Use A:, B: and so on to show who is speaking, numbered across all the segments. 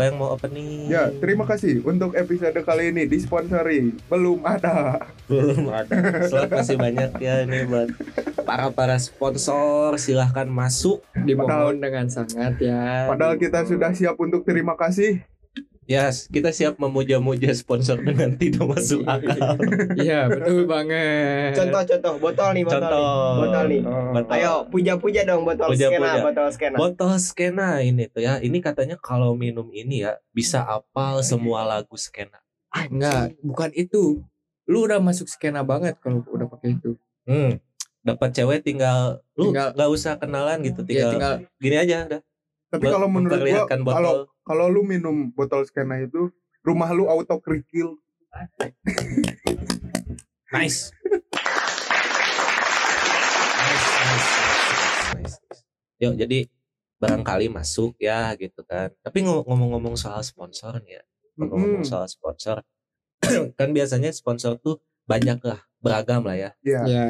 A: Siapa yang mau opening?
B: Ya, terima kasih untuk episode kali ini disponsori. Belum ada.
A: Belum ada. Slot masih banyak ya ini buat para para sponsor silahkan masuk.
C: Dimohon dengan sangat ya.
B: Padahal kita sudah siap untuk terima kasih.
A: Ya, kita siap memuja-muja sponsor dengan tidak masuk akal.
C: Iya betul banget.
D: Contoh-contoh botol nih botol
A: Contoh.
D: nih. Botol nih.
B: Oh.
A: Betul.
D: Ayo puja-puja dong botol
A: Puja-puja.
D: skena, botol skena.
A: Botol skena ini tuh ya. Ini katanya kalau minum ini ya bisa apal semua lagu skena.
C: Enggak, bukan itu. Lu udah masuk skena banget kalau udah pakai itu.
A: Hmm. Dapat cewek tinggal lu
C: Tinggal-
A: nggak usah kenalan gitu,
C: Ya
A: tinggal,
C: tinggal
A: gini aja udah.
B: Tapi kalau menurut gua kalau
A: botol.
B: Kalau lu minum botol skena itu rumah lu auto kerikil.
A: Nice. nice, nice, nice, nice, nice. Yuk, jadi barangkali masuk ya gitu kan. Tapi ngo- ngomong-ngomong soal sponsor nih ya, ngomong-ngomong soal sponsor, kan biasanya sponsor tuh banyak lah, beragam lah ya.
B: Ya.
C: ya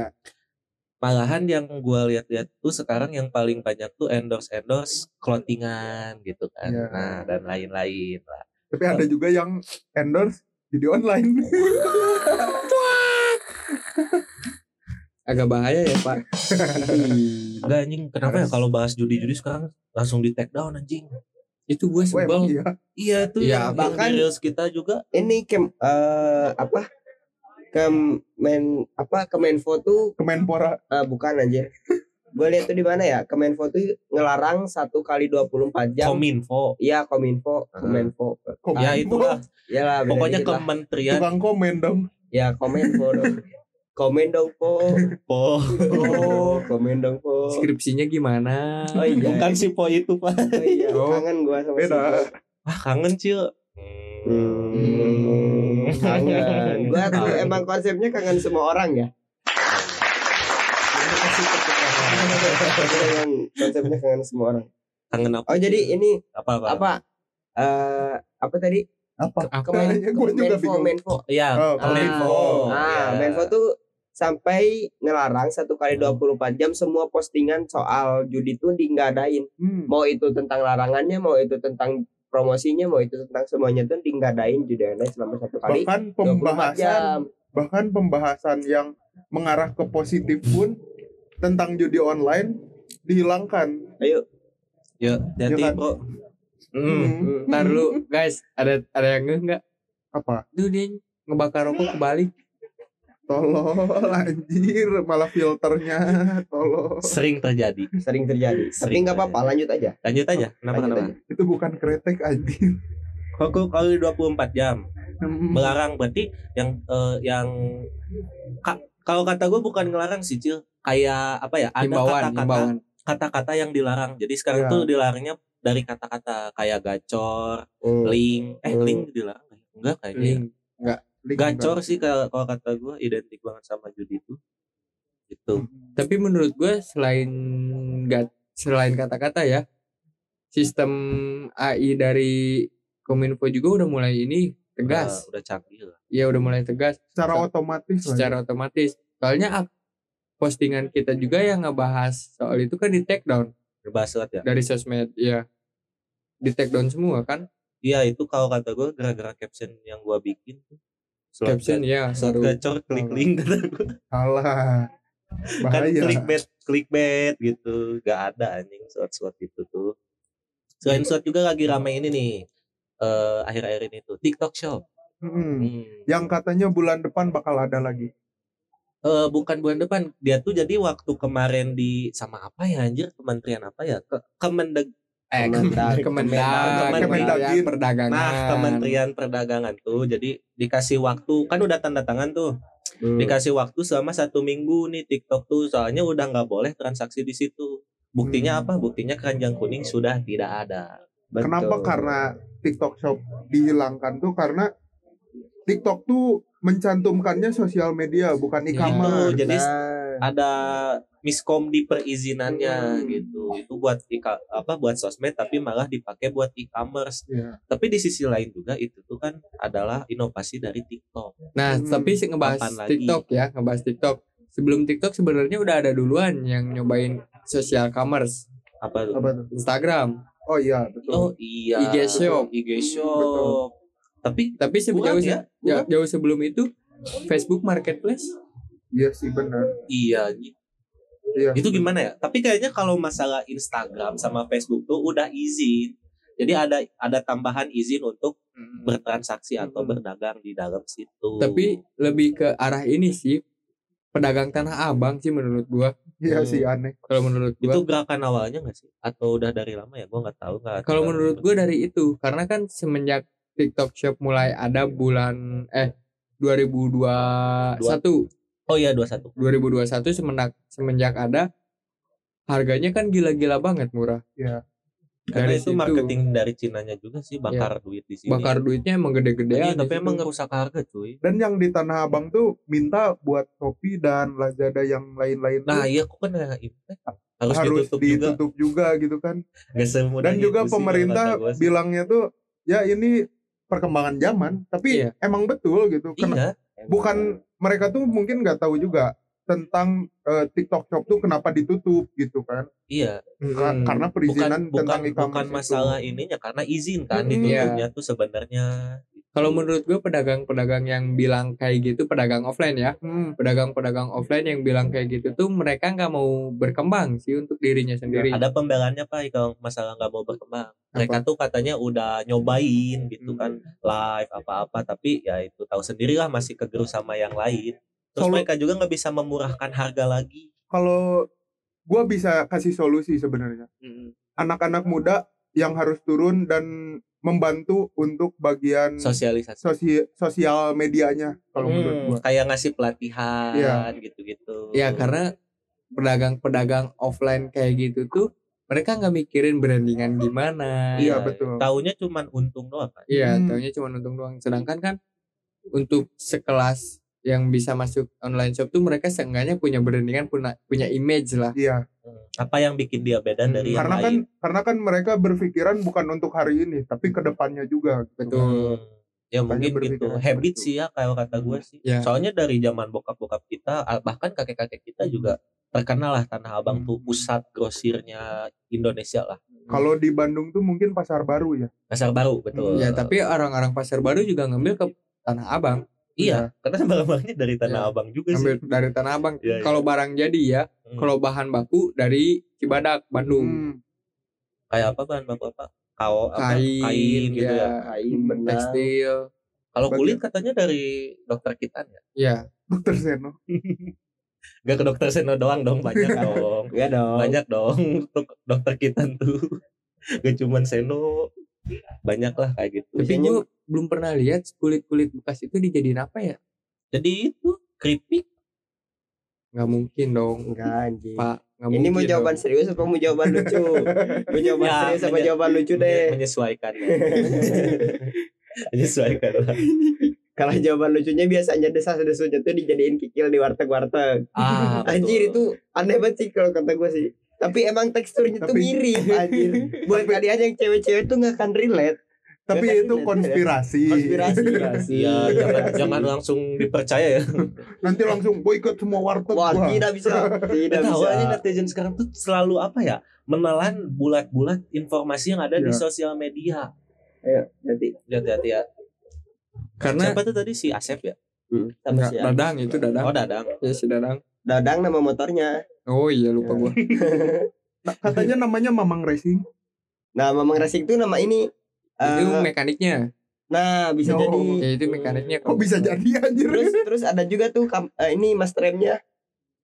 A: Malahan yang gua lihat-lihat tuh sekarang yang paling banyak tuh endorse endorse clothingan gitu kan.
B: Iya.
A: Nah dan lain-lain lah.
B: Tapi ada juga yang endorse jadi online.
C: agak bahaya ya pak.
A: Enggak anjing, kenapa ya kalau bahas judi-judi sekarang langsung di take down anjing?
C: itu gue
B: emang
C: sebel.
B: iya.
A: Iya tuh
C: Iya,
A: yang,
D: bahkan-
A: reels kita juga
D: Ini kem eh, apa? Kemen apa Kemenfo tuh
B: Kemenpora.
D: eh, bukan aja. Gue lihat tuh di mana ya? Kemenfo tuh ngelarang satu kali 24 jam.
A: kominfo.
D: Iya, Kominfo, Kemenfo.
A: Ya itulah.
D: Ya lah, beda
A: Pokoknya
D: lah.
A: kementerian
B: Tukang komen dong.
D: Ya, Komenfo dong. Komen dong, Po.
A: po.
D: Oh, komen dong, Po.
C: Skripsinya gimana?
D: Oh iya.
A: Bukan si po itu pak.
D: Oh iya,
C: Oh.
D: kangen gua sama
B: Beda.
D: si Po.
A: Wah kangen cil.
D: Hmm, kangen. Gua tuh emang konsepnya kangen semua orang ya. Konsepnya kangen semua orang.
A: Kangen apa?
D: Oh jadi ini
A: Apa apa?
D: apa? Eh apa tadi?
B: Apa? Kayaknya gua juga
D: Menfo,
B: bingung.
D: Menfo.
B: Oh.
D: Ah,
A: Iya.
D: Menfo tuh sampai ngelarang satu kali 24 jam semua postingan soal judi tuh di nggak adain.
B: Hmm.
D: Mau itu tentang larangannya, mau itu tentang promosinya, mau itu tentang semuanya tuh di nggak adain judi online selama satu kali
B: Bahkan
D: 24
B: pembahasan
D: jam.
B: bahkan pembahasan yang mengarah ke positif pun tentang judi online dihilangkan.
D: Ayo,
A: Yuk, hati
B: Iya kan?
A: bro. Hmm.
B: Hmm.
C: Ntar lu guys, ada ada yang nggak?
B: Apa?
C: Tuh dia ngebakar rokok kebalik.
B: Tolol anjir, malah filternya tolol.
A: Sering terjadi.
D: sering terjadi. Tapi
A: Sering
D: nggak apa-apa, lanjut aja.
A: Lanjut aja. Kenapa
D: Lanjut
A: kenapa?
D: aja.
B: Itu bukan kretek anjir.
A: Kalau kali 24 jam
B: Hmm.
A: melarang berarti yang eh, yang ka- kalau kata gue bukan ngelarang sih cil kayak apa ya ada kata-kata kata-kata yang dilarang jadi sekarang
B: Ya.
A: tuh dilarangnya dari kata-kata kayak gacor
D: Hmm.
A: link eh
D: Hmm.
A: link dilarang nggak? enggak kayaknya ya.
C: Link.
B: Link
A: gacor
B: kan.
A: sih kalau kalau kata gue identik banget sama judi itu gitu
C: Tapi menurut gue selain nggak selain kata-kata ya, sistem AI dari Kominfo juga udah mulai ini tegas.
A: udah, udah canggih lah
C: Ya udah mulai tegas
B: secara otomatis lah ya.
C: secara otomatis. Soalnya postingan kita juga yang ngebahas soal itu kan di take down
A: berbahas ya
C: dari sosmed ya. Di take down semua kan?
A: iya itu kalau kata gue gara-gara caption yang gue bikin tuh slot
C: Caption ya baru
A: gacor klik link kata gue
B: Salah.
A: kan
B: Bahaya.
A: clickbait clickbait gitu gak ada anjing slot itu tuh selain slot juga lagi rame ini nih eh, akhir-akhir ini tuh TikTok Shop.
B: Mm-mm.
A: Hmm.
B: Yang katanya bulan depan bakal ada lagi.
A: Eh, bukan bulan depan dia tuh jadi waktu kemarin di sama apa ya anjir kementerian apa ya ke Kemendeg
C: eh
D: Kemendag-
C: Kemendag
A: Kemendag-
C: Kementerian Perdagangan
A: nah Kementerian Perdagangan tuh jadi dikasih waktu kan udah tanda tangan tuh
D: Hmm.
A: dikasih waktu selama satu minggu nih TikTok tuh soalnya udah nggak boleh transaksi di situ buktinya
B: Hmm.
A: apa buktinya keranjang kuning sudah tidak ada
D: Betul.
B: Kenapa? Karena TikTok Shop dihilangkan tuh karena TikTok tuh mencantumkannya sosial media bukan
C: Iya.
B: e-commerce.
A: Jadi
D: Nah,
A: ada miskom di perizinannya
B: Hmm.
A: gitu itu buat ika- apa buat sosmed tapi malah dipakai buat e-commerce
B: Iya.
A: tapi di sisi lain juga itu tuh kan adalah inovasi dari TikTok
C: Nah,
B: Hmm,
C: tapi sih ngebahas
A: kapan lagi?
C: TikTok ya, ngebahas TikTok. Sebelum TikTok sebenarnya udah ada duluan yang nyobain social commerce,
A: apa
B: Apa tuh?
C: Instagram.
B: Oh iya betul.
A: oh iya
C: IG Shop.
A: IG Shop tapi
C: Tapi se-
A: Kurang
C: jauh,
A: ya,
C: jauh sebelum itu Facebook Marketplace.
B: Iya sih benar.
A: iya gitu
B: Iya.
A: itu gimana ya tapi kayaknya kalau masalah Instagram sama Facebook tuh udah izin jadi ada ada tambahan izin untuk bertransaksi atau
B: Hmm.
A: berdagang di dalam situ
C: Tapi lebih ke arah ini sih pedagang tanah abang sih menurut gua.
B: Iya
A: Hmm.
B: sih aneh.
C: Kalau menurut
A: itu
C: gua,
A: gerakan awalnya nggak sih atau udah dari lama ya gua nggak tahu
C: kalau menurut gua dari itu karena kan semenjak TikTok Shop mulai ada bulan eh 2021
A: oh iya 21
C: 2021 semenjak semenjak ada harganya kan gila-gila banget murah.
B: Iya.
A: karena
C: Dari
A: itu
C: situ.
A: marketing dari Cinanya juga sih bakar duit di sini
C: Bakar duitnya emang gede-gedean.
A: Iya, tapi
C: situ.
A: emang ngerusak harga cuy
B: Dan yang di Tanah Abang tuh minta buat Shopee dan Lazada yang lain-lain
A: nah
B: tuh
A: iya kok kan ya, itu harus,
B: harus
A: ditutup, juga
B: ditutup juga gitu kan. Dan juga pemerintah bilangnya tuh ya ini perkembangan zaman, tapi
C: Iya.
B: emang betul gitu. Kena-
A: iya
B: bukan mereka tuh mungkin nggak tahu juga tentang eh, TikTok Shop tuh kenapa ditutup gitu kan.
A: iya
B: Ka-
C: Hmm.
B: karena
A: bukan
B: perizinan
A: bukan
B: tentang e-commerce
A: bukan
B: itu.
A: masalah ininya karena izin kan
B: Hmm,
A: ditutupnya tuh sebenarnya
C: Kalau menurut gue pedagang-pedagang yang bilang kayak gitu pedagang offline ya,
B: Hmm,
C: pedagang-pedagang offline yang bilang kayak gitu tuh mereka nggak mau berkembang sih untuk dirinya sendiri.
A: ada pembelaannya pak kalau masalah nggak mau berkembang. Mereka tuh katanya udah nyobain gitu kan live apa-apa tapi ya itu tahu sendirilah masih kegerus sama yang lain. Terus
B: Kalau-
A: mereka juga nggak bisa memurahkan harga lagi.
B: Kalau gua bisa kasih solusi sebenarnya. Anak-anak muda yang harus turun dan membantu untuk bagian
A: sosialisasi
B: sosi- sosial medianya kalau menurut
A: Hmm,
B: gua.
A: kayak ngasih pelatihan
B: Iya.
A: gitu-gitu
C: Ya karena pedagang-pedagang offline kayak gitu tuh mereka nggak mikirin brandingan gimana.
B: Iya, betul.
A: Taunya cuman untung doang kan.
C: Iya,
B: Hmm.
C: taunya cuma untung doang. Sedangkan kan untuk sekelas yang bisa masuk online shop tuh mereka seenggaknya punya brandingan, punya punya image lah.
B: Iya,
A: Apa yang bikin dia beda
C: Hmm,
A: dari yang
B: karena kan
A: lain?
B: karena kan mereka berpikiran bukan untuk hari ini, tapi ke depannya juga. gitu.
C: Betul.
A: Hmm. Ya
B: Makanya
A: mungkin gitu. Habit
B: seperti
A: sih ya kalau kata gue sih.
C: Ya.
A: Soalnya dari zaman bokap-bokap kita, ah, bahkan kakek-kakek kita juga terkenal lah Tanah Abang
B: Hmm.
A: tuh pusat grosirnya Indonesia lah.
B: Kalau di Bandung tuh mungkin pasar baru ya.
A: Pasar baru betul.
C: Ya, tapi orang-orang pasar baru juga ngambil ke Tanah Abang,
A: iya, karena barang-barangnya dari Tanah
C: Ya.
A: Abang juga
C: ngambil
A: sih.
C: dari Tanah Abang.
A: Iya, iya.
C: Kalau barang jadi ya,
A: Hmm.
C: kalau bahan baku dari Cibadak, Bandung.
B: Hmm,
A: kayak apa bahan baku apa? Kau apa?
C: Kain,
A: kain gitu ya.
C: ya,
D: kain benang
C: tekstil.
A: Kalau kulit katanya dari dokter kita ya.
C: Ya,
B: Dokter Seno.
A: Gak ke dokter Seno doang dong, banyak dong.
D: Enggak dong
A: banyak dong untuk dokter kita tuh gak cuman Seno banyak lah kayak gitu
C: tapi gue belum pernah lihat kulit-kulit bekas itu dijadiin apa ya?
A: jadi itu keripik
C: Nggak mungkin dong,
D: enggak anjing
C: Pak. Nggak
D: ini mau jawaban
C: dong.
D: serius apa mau jawaban lucu mau jawaban
A: Ya,
D: serius apa jawaban lucu
A: menye-
D: deh
A: menyesuaikan ya. menyesuaikan lah
D: kalau jawaban lucunya biasanya desas-desusnya tuh dijadiin kikil di warteg-warteg
A: ah betul.
D: Anjir itu aneh banget sih kalau kata gue sih. Tapi emang teksturnya tuh mirip anjir. Buat kalian yang cewek-cewek tuh nggak akan relate.
B: Tapi
D: Nggak
B: itu
D: relate.
B: konspirasi.
D: Konspirasi.
A: Iya, jangan, jangan langsung dipercaya ya.
B: Nanti langsung boikot semua warteg
D: Wah,
B: gua.
D: tidak bisa. Tidak
A: Tahu
D: bisa.
A: aja netizen sekarang tuh selalu apa ya? Menelan bulat-bulat informasi yang ada di
B: Iya.
A: sosial media.
D: Ayo, nanti
A: Lihat-lihat ya.
C: Karena
A: Siapa tuh tadi si Asep ya?
D: sama
C: nggak,
D: si
C: Dadang itu Dadang.
A: Oh, Dadang.
C: Ya si Dadang.
D: Dadang nama motornya.
C: Oh iya lupa
D: Ya.
C: gua.
B: Nah, katanya namanya Mamang Racing.
D: Nah, Mamang Racing tuh nama ini
C: itu
D: Eh,
C: mekaniknya
D: nah bisa
B: Oh.
D: jadi
C: ya itu mekaniknya
B: Kok bisa jadi anjir?
D: terus terus ada juga tuh kam- eh, ini mas remnya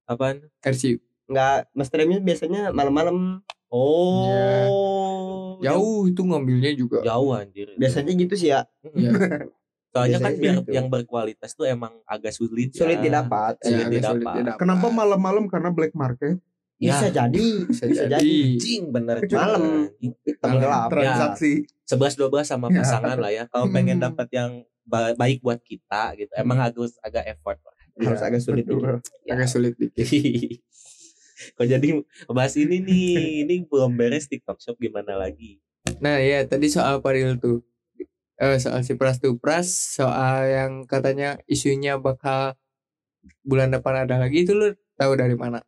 A: Apaan?
C: RCU
D: nggak mas remnya biasanya malam-malam
A: Oh.
C: jauh itu ngambilnya juga
A: Jauh anjir.
D: biasanya gitu sih ya
C: ya
A: Soalnya kan biar
D: gitu.
A: yang berkualitas tuh emang agak sulit.
D: sulit
A: ya.
D: didapat
A: Sulit
C: agak
A: didapat.
C: didapat.
B: Kenapa malam-malam karena black market?
D: bisa
A: Ya.
D: jadi
C: bisa
D: bisa
C: jadi
D: jadi
A: Cing bener
D: Malam. hitam
C: Malam.
D: gelap
B: Transaksi.
A: 11 12 sama
B: Ya.
A: pasangan lah ya. Kalau pengen
B: Hmm.
A: dapat yang ba- baik buat kita gitu. Emang harus agak effort lah.
D: harus agak sulit
B: Betul.
D: dikit.
A: Ya.
C: agak sulit dikit
A: Kok jadi bahas ini nih, ini belum beres TikTok Shop gimana lagi?
C: Nah ya tadi soal Paril tuh eh, soal si Pras tuh Pras soal yang katanya isunya bakal bulan depan ada lagi itu lu tahu dari mana?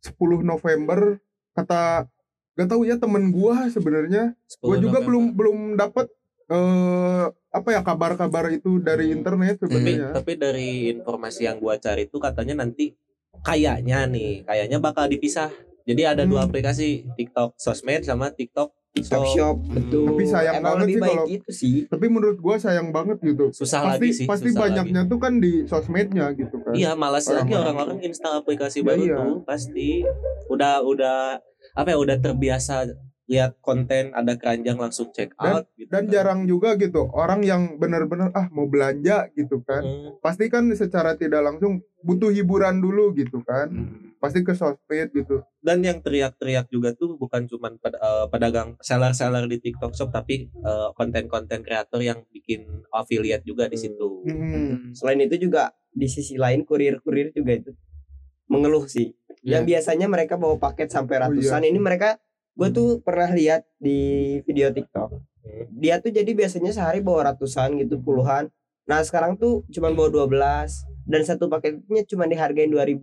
B: 10 November kata gak tahu ya temen gua sebenarnya
A: 10
B: gua juga
A: November.
B: belum belum dapat eh apa ya kabar-kabar itu dari internet
A: tapi
B: sebenarnya
A: tapi dari informasi yang gua cari itu katanya nanti kayaknya nih kayaknya bakal dipisah jadi ada dua
B: Hmm.
A: aplikasi TikTok sosmed sama TikTok
D: TikTok
A: Shop.
D: Shop
A: Hmm.
D: betul
B: Tapi sayang
D: emang
B: banget
D: lebih
B: sih
D: baik
B: kalau-
D: itu sih
B: tapi menurut gua sayang banget gitu
A: susah
B: pasti
A: lagi sih
B: pasti
A: susah
B: banyaknya
A: lagi.
B: tuh kan di sosmednya gitu kan
A: iya malas lagi
B: Orang-orang.
A: install aplikasi
B: Iya,
A: baru
B: iya.
A: tuh pasti udah udah apa ya udah terbiasa lihat konten ada keranjang langsung check out gitu
B: dan
A: kan.
B: jarang juga gitu orang yang benar-benar ah mau belanja gitu kan
A: Hmm.
B: pasti kan secara tidak langsung butuh hiburan dulu gitu kan pasti ke sosmed gitu
A: dan yang teriak-teriak juga tuh bukan cuman ped- eh, pedagang seller-seller di TikTok Shop tapi eh, konten-konten kreator yang bikin affiliate juga di situ.
B: Hmm.
D: selain itu juga di sisi lain kurir-kurir juga itu mengeluh sih
C: Ya.
D: yang biasanya mereka bawa paket sampai
B: Oh, iya.
D: ratusan ini mereka gue tuh pernah lihat di video TikTok
A: Hmm.
D: dia tuh jadi biasanya sehari bawa ratusan gitu puluhan nah sekarang tuh cuma bawa 12 dan satu paketnya cuma dihargain 2000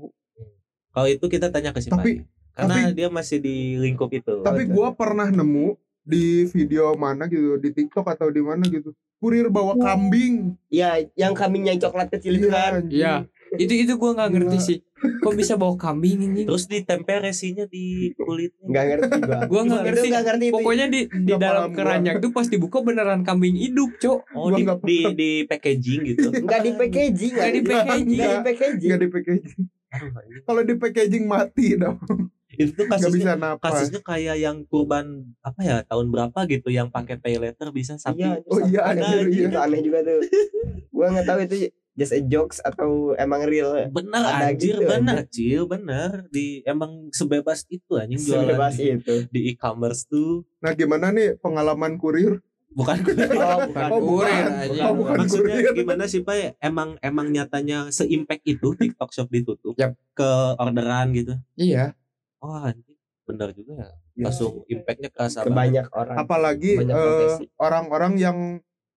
A: Kalau itu kita tanya ke si
B: Tapi-.
A: Karena
B: tapi-
A: dia masih di lingkup itu.
B: tapi gua pernah nemu di video mana gitu di TikTok atau di mana gitu kurir bawa kambing
D: ya yang kambing yang coklat kecil itu kan
B: anjing.
C: Iya. Itu itu gua nggak ngerti sih. Kok bisa bawa kambing ini?
A: Terus ditempel resinya di kulitnya.
D: nggak ngerti gua
C: Gua nggak ngerti.
D: nggak ngerti
C: Pokoknya di di
B: Nggak
C: dalam keranjang tuh pas dibuka beneran kambing hidup, Cok.
A: Oh, di, di, di packaging gitu.
D: nggak di packaging
C: Nggak di packaging.
D: nggak di packaging
B: nggak di packaging kalau di packaging mati dong
A: itu tuh
B: nggak bisa
A: kasusnya kasusnya kayak yang kurban apa ya tahun berapa gitu yang pakai pay later bisa sapi.
D: Iya,
B: Oh iya,
D: ada
B: anjir, iya.
D: itu aneh juga tuh. gua nggak tahu itu just a jokes atau emang real.
A: Bener
D: Ada
A: anjir,
D: gitu,
A: bener cil, bener di emang sebebas itu anjing jualan
D: Sebebas
A: di,
D: itu.
A: di e-commerce tuh
B: nah gimana nih pengalaman kurir
A: bukan
D: Oh,
C: Bukan
B: Oh, bukan.
C: kurir aja.
B: Oh, bukan.
A: maksudnya
B: kurir.
A: gimana sih pak emang emang nyatanya se-impact itu TikTok Shop ditutup
C: Yap.
A: ke orderan gitu
C: Iya.
A: oh anjing bener juga ya
B: Ya.
A: langsung impactnya kerasa
D: ke
A: banget.
D: banyak orang.
B: apalagi eh, orang-orang yang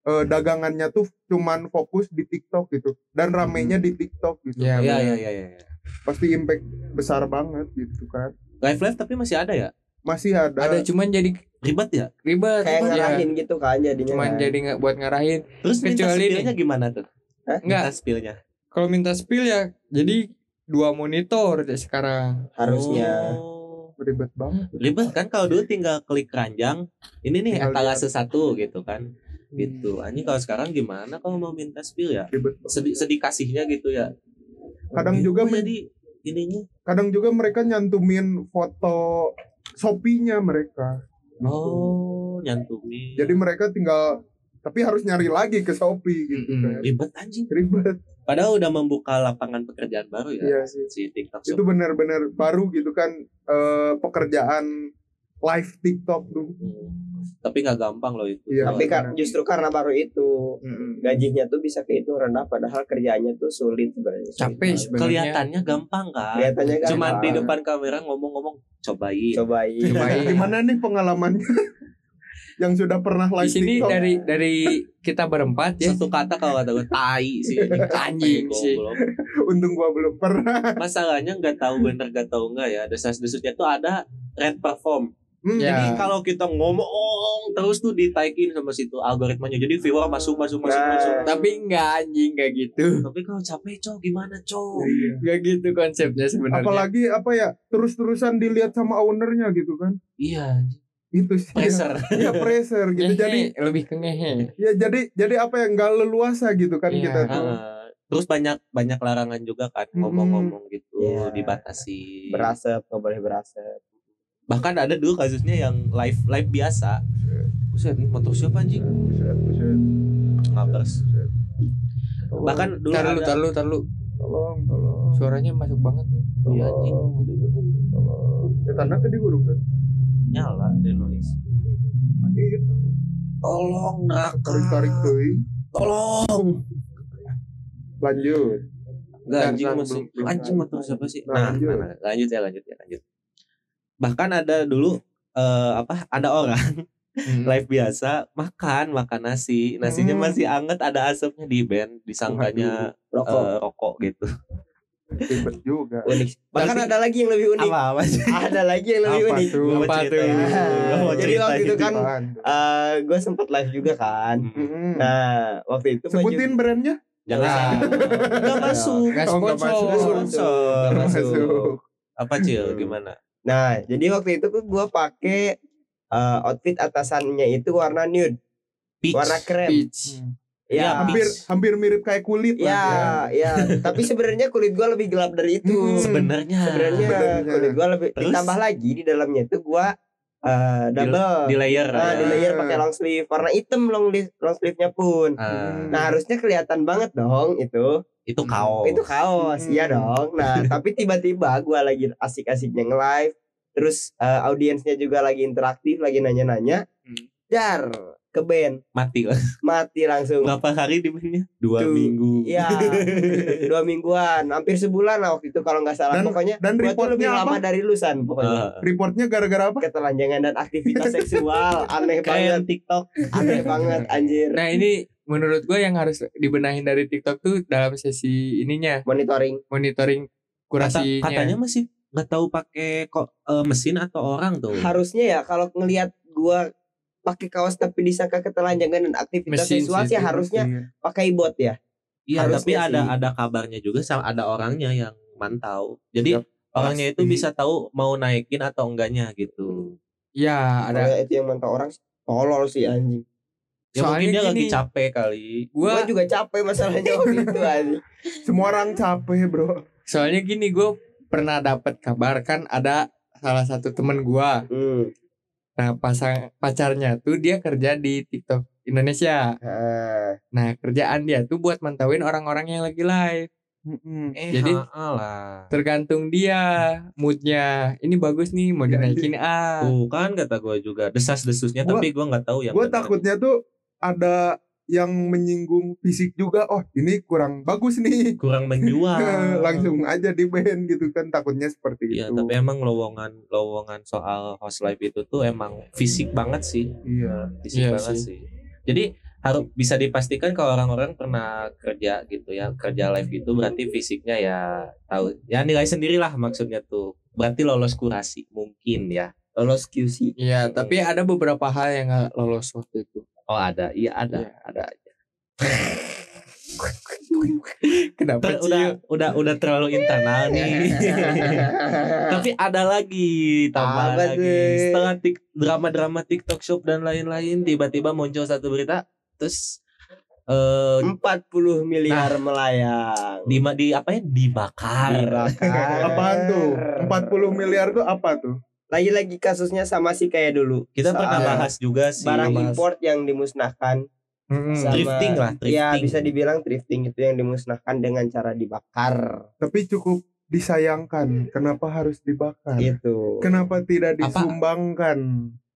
B: eh, dagangannya tuh cuman fokus di TikTok gitu dan ramenya di TikTok gitu
C: Iya,
A: Iya iya iya iya.
B: pasti impact besar banget gitu kan
A: Live live tapi masih ada ya?
B: masih ada,
C: Ada cuman jadi
A: Ribet ya?
C: ribet.
D: Kayak
C: ya.
D: ngarahin gitu kan jadinya.
C: Cuman
D: kan.
C: jadi nggak buat ngarahin.
A: Terus minta
C: Kecuali
A: spillnya gimana tuh?
D: Hah?
C: Enggak.
A: Minta spillnya.
C: Kalau minta spill ya jadi dua monitor deh sekarang.
D: harusnya.
A: Oh.
B: ribet banget
A: Ribet kan kalau dulu tinggal klik keranjang. Ini nih
B: Tinggal
A: etalase satu gitu kan. Gitu. Anjing kalau sekarang gimana kalau mau minta spill ya? Sedih sedih kasihnya gitu ya.
B: Kadang
A: Gitu
B: juga
A: jadi ininya.
B: kadang juga mereka nyantumin foto Shopee-nya mereka
A: Oh, nyantumin.
B: jadi mereka tinggal tapi harus nyari lagi ke Shopee gitu
C: Mm-mm.
B: kan
A: ribet anjing.
B: ribet
A: Padahal udah membuka lapangan pekerjaan baru ya
B: Iya sih.
A: si TikTok
B: itu benar-benar baru gitu kan eh, pekerjaan live TikTok tuh
A: Hmm. Tapi nggak gampang loh itu.
B: Iya.
D: Tapi kar- justru karena baru itu gajinya tuh bisa kehitung rendah padahal kerjanya tuh sulit sebenarnya.
C: Capek
D: banget.
C: sebenarnya.
A: kelihatannya gampang kan.
D: Kelihatannya gampang.
A: Cuman di depan kamera ngomong-ngomong cobain.
D: cobain.
C: Cobain.
B: gimana nih pengalamannya yang sudah pernah
C: Di
B: live
C: sini
B: TikTok
C: dari dari kita berempat ya.
A: Satu kata kalau kata gue tai sih.
C: Anjing sih.
B: untung gua belum pernah
A: Masalahnya nggak tahu bener nggak tahu nggak ya. Desas-desusnya tuh ada red perform.
B: Hmm,
C: Ya.
A: Jadi kalau kita ngomong terus tuh ditaikin sama situ algoritmanya. Jadi viewer masuk masuk masuk
D: Nah.
A: masuk.
C: Tapi enggak anjing enggak gitu.
A: Tapi kalau capek cowok gimana cowok?
B: Iya.
C: Enggak gitu konsepnya sebenarnya.
B: apalagi apa ya terus-terusan dilihat sama ownernya gitu kan
A: Iya.
B: itu sih
A: pressure
B: ya pressure gitu
C: Ngehe,
B: jadi
C: lebih ke ngehe
B: ya jadi jadi apa ya nggak leluasa gitu kan
C: Iya.
B: kita tuh
A: terus banyak banyak larangan juga kan ngomong-ngomong gitu
D: Iya.
A: dibatasi
D: berasap nggak boleh berasap
A: bahkan ada dulu kasusnya yang live live biasa. Buset, ini motor siapa anjing?
B: Buset, buset,
A: ngabers bahkan dulu
C: tar lu
A: ada
C: tar lu tar lu.
B: Tolong tolong.
C: Suaranya masuk banget nih.
A: Iya, anjing. Gede banget.
B: tolong. Ya tanda tadi gurung kan?
A: Nyala the noise tolong
B: tarik
A: neraka
B: tarik tuh
A: tolong.
B: Lanjut.
A: Enggak
B: Nggak,
A: anjing masih anjing motor siapa sih?
B: Nah,
A: Nah,
B: lanjut
A: ya lanjut ya lanjut. Bahkan ada dulu eh apa ada orang
C: Hmm.
A: live biasa makan makan nasi nasinya
B: Hmm.
A: masih anget ada asapnya di band disangkanya
D: rokok
A: eh, rokok gitu
B: ribet juga
D: unik bahkan
A: Berarti-
D: ada lagi yang lebih unik
A: apa apa sih
D: ada lagi yang lebih
B: Apa
D: unik
B: tuh?
C: Apa tuh?
A: mau
D: Jadi waktu itu kan
B: tuh?
D: eh gue sempat live juga kan
B: Mm-mm.
D: nah waktu itu baju-
B: sebutin brandnya
A: jangan
C: Nah.
A: nggak masuk
C: Nggak
B: Oh, nggak
C: sponsor.
B: masuk.
D: Nggak
A: sponsor
D: Nggak masuk.
B: Masuk.
A: apa cil gimana
D: Nah, jadi waktu itu tuh gue pakai eh, outfit atasannya itu warna nude,
A: Peach.
D: warna krem.
C: Peach
A: Iya,
D: Ya,
B: hampir
A: peach.
B: hampir mirip kayak kulit
D: ya,
B: lah
D: ya. Tapi sebenarnya kulit gue lebih gelap dari itu.
B: Hmm,
A: sebenarnya
D: Sebenarnya
B: Sebenarnya.
D: kulit gue lebih
A: Terus?
D: ditambah lagi di dalamnya itu gue eh, double.
A: di layer
D: Nah,
A: ya.
D: di layer pakai long sleeve warna hitam long long sleeve-nya pun.
A: Ah,
D: Nah, harusnya kelihatan banget dong itu.
A: itu kaos
D: Itu kaos,
B: Hmm.
D: iya dong. Nah, tapi tiba-tiba gue lagi asik-asiknya nge-live, terus eh, audiensnya juga lagi interaktif, lagi nanya-nanya.
C: Hmm.
D: Dar ke band,
A: mati. Lah
D: mati langsung.
A: berapa hari di bandnya? Dua
D: Tuh,
A: minggu.
D: Iya, dua mingguan, hampir sebulan lah waktu itu kalau nggak salah.
B: Dan-
D: pokoknya
B: dan
D: tuh lebih
B: reportnya
D: lama
B: apa?
D: dari lusan pokoknya.
A: Ah,
B: reportnya gara-gara apa?
D: Ketelanjangan dan aktivitas seksual, aneh
A: kayak
D: banget,
A: TikTok.
D: Aneh banget anjir.
C: nah ini menurut gue yang harus dibenahin dari TikTok tuh dalam sesi ininya.
D: Monitoring.
C: monitoring
A: Kata,
C: kurasinya
A: katanya masih nggak tahu pakai kok eh, mesin atau orang tuh.
D: Harusnya ya kalau ngelihat gua pakai kaos tapi disangka ketelanjangan dan aktivitas
C: Mesin
D: seksual
C: sih
D: harusnya pakai bot ya.
A: Iya,
D: Harusnya
A: tapi ada
D: sih.
A: ada kabarnya juga sama ada orangnya yang mantau. Jadi orangnya itu bisa tahu mau naikin atau enggaknya gitu.
C: ya ada
D: Ada itu yang mantau orang tolol sih anjing.
A: Ya mungkin
C: Soalnya
A: dia lagi
C: gini.
A: capek kali.
D: Gua
C: gue
D: juga capek masalahnya waktu itu anjing.
B: semua orang capek bro
C: soalnya gini gue pernah dapat kabar kan ada salah satu temen gue
D: Hmm.
C: Nah pasang pacarnya tuh dia kerja di TikTok Indonesia
D: Ah.
C: nah kerjaan dia tuh buat mantauin orang-orang yang lagi live
B: Mm-mm.
A: Eh,
C: Jadi-
A: lah.
C: tergantung dia moodnya ini bagus nih mau
B: Ya,
C: dinaikin ah
A: Tuh kan kata gue juga desas-desusnya
B: Gua-
A: tapi gue nggak tahu yang
B: gue takutnya tuh ada yang menyinggung fisik juga oh ini kurang bagus nih
A: kurang menjual.
B: langsung aja di band gitu kan takutnya seperti
A: Iya,
B: itu
A: tapi emang lowongan lowongan soal host live itu tuh emang fisik banget sih.
B: iya
A: fisik
C: Iya
A: banget
C: sih.
A: sih. Jadi harus bisa dipastikan kalau orang-orang pernah kerja gitu ya kerja live gitu berarti fisiknya ya tahu ya nilai sendirilah maksudnya tuh berarti lolos kurasi mungkin ya
D: Lolos QC.
C: Iya, tapi ada beberapa hal yang nggak lolos waktu itu.
A: Oh ada. Iya ada.
C: Iya.
A: ada aja.
C: Kenapa
A: Ter- udah udah udah terlalu internal nih. Tapi ada lagi tambah
D: Apa
A: lagi.
D: tuh?
A: setelah tik- drama-drama TikTok Shop dan lain-lain tiba-tiba muncul satu berita terus eh
D: 40 miliar melayang.
A: di di apa ya? Dibakar.
D: Dibakar.
B: apaan tuh? 40 miliar tuh apa tuh
D: Lagi-lagi kasusnya sama sih kayak dulu.
A: kita pernah bahas juga sih
D: barang
C: bahas.
D: import yang dimusnahkan.
C: Mm-mm.
D: Sama-
A: Drifting lah,
D: Ya
A: drifting.
D: bisa dibilang drifting itu yang dimusnahkan dengan cara dibakar.
B: tapi cukup disayangkan kenapa harus dibakar
D: Gitu.
B: kenapa tidak
A: Apa?
B: disumbangkan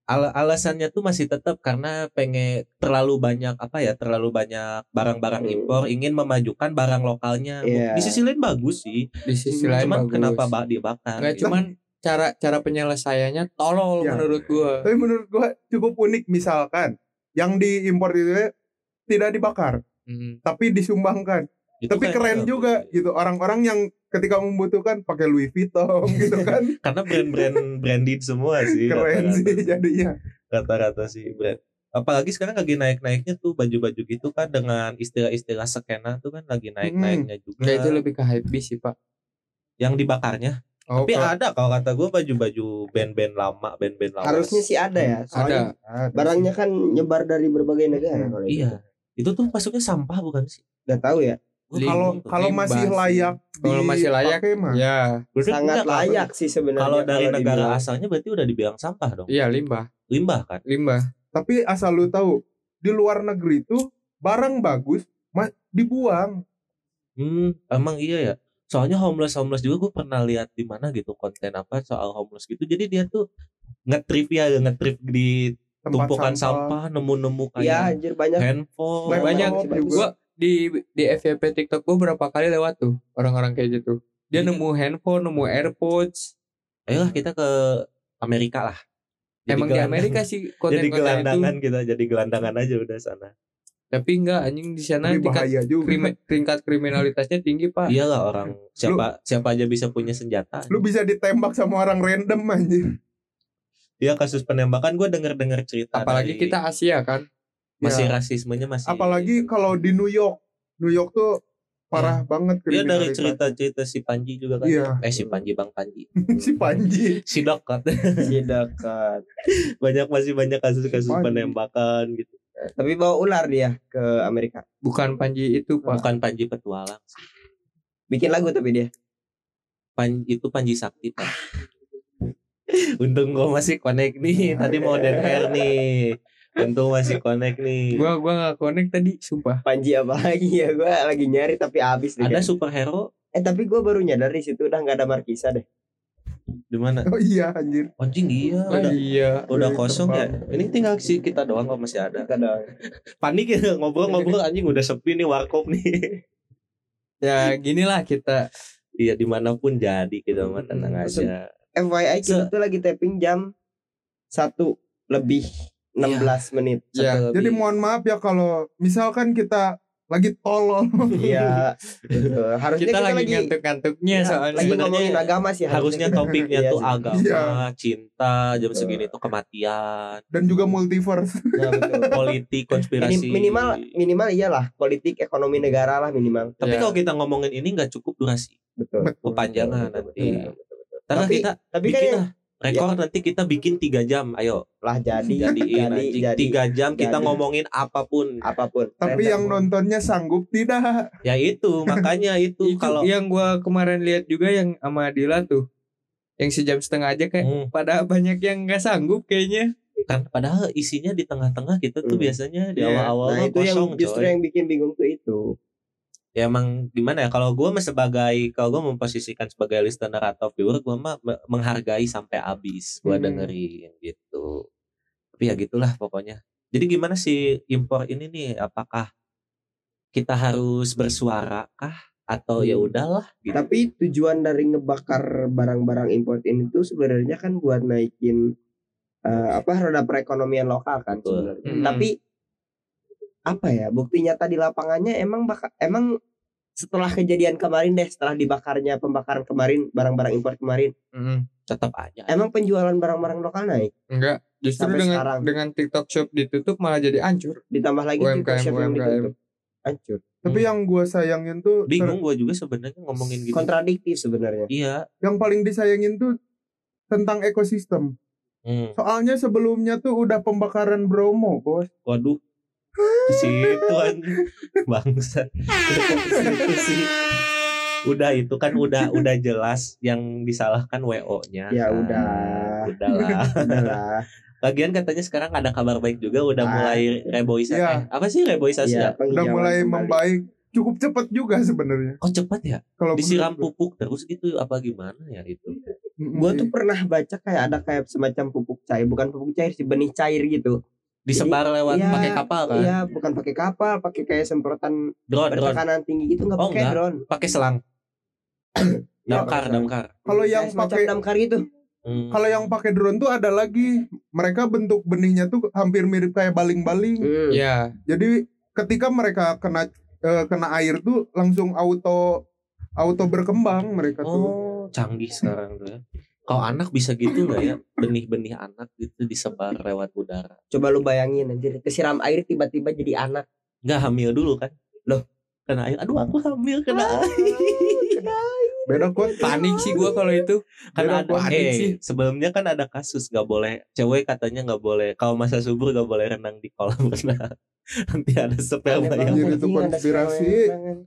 A: Al- alasannya tuh masih tetap karena pengen terlalu banyak apa ya terlalu banyak barang-barang
D: Hmm.
A: impor ingin memajukan barang lokalnya
D: Iya.
A: di sisi lain bagus sih
C: Di sisi lain
A: cuman
C: bagus.
A: kenapa ba- dibakar
C: Nggak
A: gitu.
C: cuman cara cara penyelesaiannya tolol
B: Ya.
C: menurut gua.
B: tapi menurut gua cukup unik misalkan yang diimpor itu tidak dibakar
C: Mm.
B: tapi disumbangkan
A: Itu
B: tapi keren juga gitu orang-orang yang ketika membutuhkan pakai Louis Vuitton gitu kan
A: karena brand-brand branded semua sih
B: keren
A: rata-rata.
B: sih jadinya
A: rata-rata sih brand apalagi sekarang lagi naik-naiknya tuh baju-baju gitu kan dengan istilah-istilah skena tuh kan lagi naik-naiknya juga
C: Nggak, itu lebih ke hype sih pak.
A: yang dibakarnya
C: Oh,
A: Tapi
C: kalau-
A: ada kalau kata gue baju-baju band-band lama, band-band lama.
D: Harusnya sih ada ya.
C: ada.
D: Soalnya barangnya kan nyebar dari berbagai negara kalau itu.
A: Iya. Itu tuh masuknya sampah bukan sih?
D: Gak tahu ya.
B: Kalau kalau masih
C: sih.
B: layak
C: Kalau masih layak,
B: mah.
C: Ya,
A: Berarti
D: Sangat
A: enggak, kalau-
D: layak sih sebenarnya.
A: Kalau dari negara
D: dibilang.
A: asalnya berarti udah dibilang sampah dong.
C: iya limbah,
A: Limbah kan?
C: limbah.
B: Tapi asal lu tahu, di luar negeri tuh barang bagus dibuang.
A: Hmm, emang iya ya. Soalnya homeless homeless juga gue pernah lihat di mana gitu konten apa soal homeless gitu. Jadi dia tuh nge-trip ya, nge-trip di
B: Tempat
A: tumpukan sampah, nemu-nemu
D: Iya
A: kayak
D: anjir banyak.
A: handphone.
C: Banyak.
B: juga.
C: Gua di di FYP TikTok gua berapa kali lewat tuh orang-orang kayak gitu. Dia
A: Iya.
C: nemu handphone, nemu AirPods.
A: Ayolah kita ke Amerika lah. Jadi
C: Emang di Amerika sih
A: jadi
C: konten-konten itu.
A: gelandangan kita, jadi gelandangan aja udah sana.
C: Tapi enggak anjing di sana tingkat
B: bahaya juga.
C: krimi- tingkat kriminalitasnya tinggi, Pak.
A: Iyalah orang siapa siapa aja bisa punya senjata.
B: Lu bisa ditembak sama orang random anjir.
A: Iya kasus penembakan gue denger-denger cerita.
C: Apalagi
A: dari-
C: kita Asia kan.
A: masih
B: Ya.
A: rasismenya masih.
B: Apalagi kalau di New York. New York tuh parah banget
A: Dia Iya, dari cerita-cerita si Panji juga kan.
B: Iya.
A: Eh si Panji Bang Panji.
B: si Panji.
A: si Dekat.
D: Si dekat.
A: banyak masih banyak kasus-kasus penembakan gitu.
D: Tapi bawa ular dia ke Amerika.
C: Bukan Panji itu, Pak.
A: Bukan Panji petualang.
D: Bikin lagu tapi dia.
A: Pan, itu Panji Sakti Pak. Untung gua masih connect nih. Tadi mau Hair nih. Untung masih connect nih.
C: Gua gua nggak connect tadi, sumpah.
D: Panji apa lagi ya? Gue lagi nyari tapi habis deh.
A: Ada superhero
D: Eh tapi gue baru nyadar di situ udah nggak ada Markisa deh.
A: Di mana?
B: Oh iya anjir.
A: Anjing iya.
C: Oh,
A: Udah,
C: iya.
A: udah
B: Udah
A: kosong ya. Ini tinggal si kita doang kok masih ada.
D: Kita doang.
A: Panik ya ngobrol-ngobrol anjing udah sepi nih warkop nih.
C: Ya ginilah kita.
A: Iya di mana pun jadi kita mah tenang
D: Maksud-
A: aja.
D: FYI kita
A: Se-
D: tuh lagi tapping jam satu lebih 16 menit.
C: Ya.
A: Satu
B: Jadi
A: lebih.
B: mohon maaf ya kalau misalkan kita lagi tolol.
D: Iya. betul. Harusnya
C: Kita,
D: kita,
C: lagi
D: lagi
C: ngantuk-ngantuknya
D: ya,
C: soalnya.
D: lagi
A: Sebenarnya
D: ngomongin agama sih
A: harusnya topiknya
D: Iya
A: tuh agama,
B: Iya.
A: cinta, jam segini tuh kematian,
B: Dan juga multiverse.
D: Ya, betul.
A: politik, konspirasi.
D: Minim- minimal minimal iyalah politik ekonomi negara lah minimal.
A: Tapi
C: Ya.
A: kalau kita ngomongin ini nggak cukup durasi,
D: Betul.
A: kepanjangan
D: Betul,
A: nanti.
D: betul, betul, betul.
A: Karena
D: Tapi-
A: kita
D: Tapi kan yang
A: lah rekor nanti kita bikin tiga jam, ayo
D: lah jadi
A: jadiin
D: jadi
A: anjing
D: jadi
A: tiga jam kita
D: jadi.
A: ngomongin apa
D: pun.
B: apa
D: pun.
B: Tapi yang nontonnya sanggup tidak.
A: Ya itu makanya itu
C: itu
A: kalau
C: yang gua kemarin lihat juga yang sama Dila tuh. Yang sejam setengah aja kayak
A: Hmm,
C: pada banyak yang nggak sanggup kayaknya.
A: kan padahal isinya di tengah-tengah kita tuh
D: Hmm.
A: biasanya di
C: Iya.
A: awal-awal
D: Nah
A: mah
D: itu yang
A: kosong
D: justru
A: coy.
D: yang bikin bingung tuh itu.
A: Ya emang gimana ya kalau gue sebagai kalau gue memposisikan sebagai listener atau viewer gue mah me- menghargai sampai habis gue
D: Hmm.
A: dengerin gitu tapi ya gitulah pokoknya jadi gimana sih impor ini nih apakah kita harus bersuara kah atau ya
D: Hmm.
A: udahlah gitu
D: Tapi tujuan dari ngebakar barang-barang import ini tuh sebenarnya kan buat naikin eh, apa roda perekonomian lokal kan sebenarnya.
C: Hmm.
D: Tapi apa ya bukti nyata di lapangannya emang baka, emang setelah kejadian kemarin deh setelah dibakarnya pembakaran kemarin barang-barang impor kemarin
A: tetap aja
D: emang penjualan barang-barang lokal naik
C: Enggak, justru
D: Sampai
C: dengan
D: sekarang.
C: dengan TikTok Shop ditutup malah jadi hancur.
D: ditambah lagi
C: UMKM,
D: TikTok Shop yang
C: UMKM.
D: ditutup. hancur
B: Tapi
A: Hmm.
B: yang gue sayangin tuh
A: bingung gue juga sebenarnya ngomongin gitu
D: kontradiktif sebenarnya
A: iya
B: yang paling disayangin tuh tentang ekosistem.
A: Hmm.
B: Soalnya sebelumnya tuh udah pembakaran Bromo, bos.
A: waduh ke situ kan bangsa udah kok ke situ sih udah itu kan udah udah jelas yang disalahkan wo nya
D: Ya udah.
A: udahlah
D: Udahlah.
A: Lagian katanya sekarang ada kabar baik juga udah
D: Ah.
A: mulai reboisasi.
B: Iya.
A: Eh, apa sih reboisasi
D: Iya,
A: ya?
B: Udah mulai
D: kembali.
B: membaik. Cukup cepat juga sebenarnya.
A: Kok cepat ya?
B: Kalau
A: Disiram
B: menurut
A: pupuk terus gitu apa gimana ya itu?
B: Gue sih.
D: tuh pernah baca kayak ada kayak semacam pupuk cair, bukan pupuk cair sih benih cair gitu.
A: Disebar lewat
D: iya,
A: pakai kapal kan?
D: Iya, bukan pakai kapal, pakai kayak semprotan
A: Drone, drone.
D: bertekanan tinggi gitu nggak
A: Oh,
D: pakai
A: enggak.
D: drone.
A: Pakai selang.
D: Iya,
A: damkar, damkar.
B: Kalau yang pakai
D: damkar gitu.
A: Hmm.
B: kalau yang pakai drone tuh ada lagi. Mereka bentuk benihnya tuh hampir mirip kayak baling-baling.
D: Hmm.
C: Ya,
B: Jadi ketika mereka kena eh, kena air tuh langsung auto auto berkembang mereka tuh.
A: Oh, canggih sekarang tuh ya. Kalau anak bisa gitu nggak ya? Benih-benih anak gitu disebar lewat udara.
D: Coba lu bayangin anjir, kesiram air tiba-tiba jadi anak.
A: Nggak hamil dulu kan? kena air aduh aku hamil kena air
B: beda kok
C: panik sih gua kalau itu
A: kan
B: Beda
A: ada
C: panik
A: eh,
C: sih.
A: sebelumnya kan ada kasus nggak boleh cewek katanya nggak boleh kalau masa subur nggak boleh renang di kolam renang nanti ada sperma yang
D: banget,
B: itu konspirasi.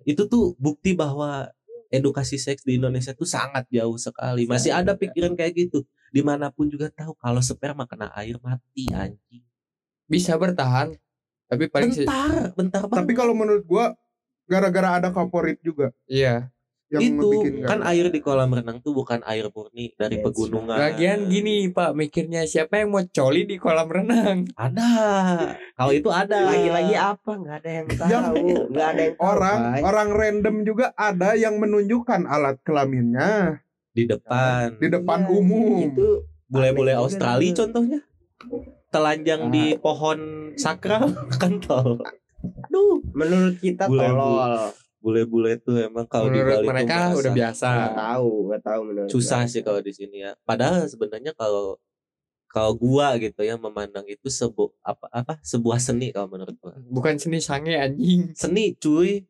A: itu tuh bukti bahwa edukasi seks di Indonesia tuh sangat jauh sekali. Masih ada pikiran kayak gitu. Di mana pun juga tahu kalau sperma kena air mati anjing.
C: Bisa bertahan tapi paling
A: bentar bentar
B: tapi
A: banget.
B: kalau menurut gua gara-gara ada favorit juga.
C: Iya
B: yang
A: itu
B: bikin
A: kan air di kolam renang tuh bukan air murni dari
D: Yes.
A: pegunungan
C: lagian gini pak mikirnya siapa yang mau coli di kolam renang
A: ada kalau itu ada
D: Lagi-lagi apa? Nggak ada yang tahu.
B: Yang-
D: Nggak ada yang tahu.
B: orang
D: Bay.
B: orang random juga ada yang menunjukkan alat kelaminnya
A: di depan
B: di depan
D: Iya,
B: umum
D: Itu
A: bule-bule
D: juga
A: Australia
D: dulu.
A: contohnya telanjang
D: Ah.
A: di pohon sakral kan tol aduh
D: menurut kita
A: Bule-bule.
D: tolol.
A: Bule-bule tuh emang kalau di Bali
C: mereka
A: merasa
C: udah biasa.
D: Nggak tahu, nggak tahu menurut.
A: susah sih kalau di sini ya. Padahal sebenarnya kalau kalau gua gitu ya memandang itu sebu apa apa sebuah seni kalau menurut gua.
C: Bukan seni sange anjing.
A: Seni cuy.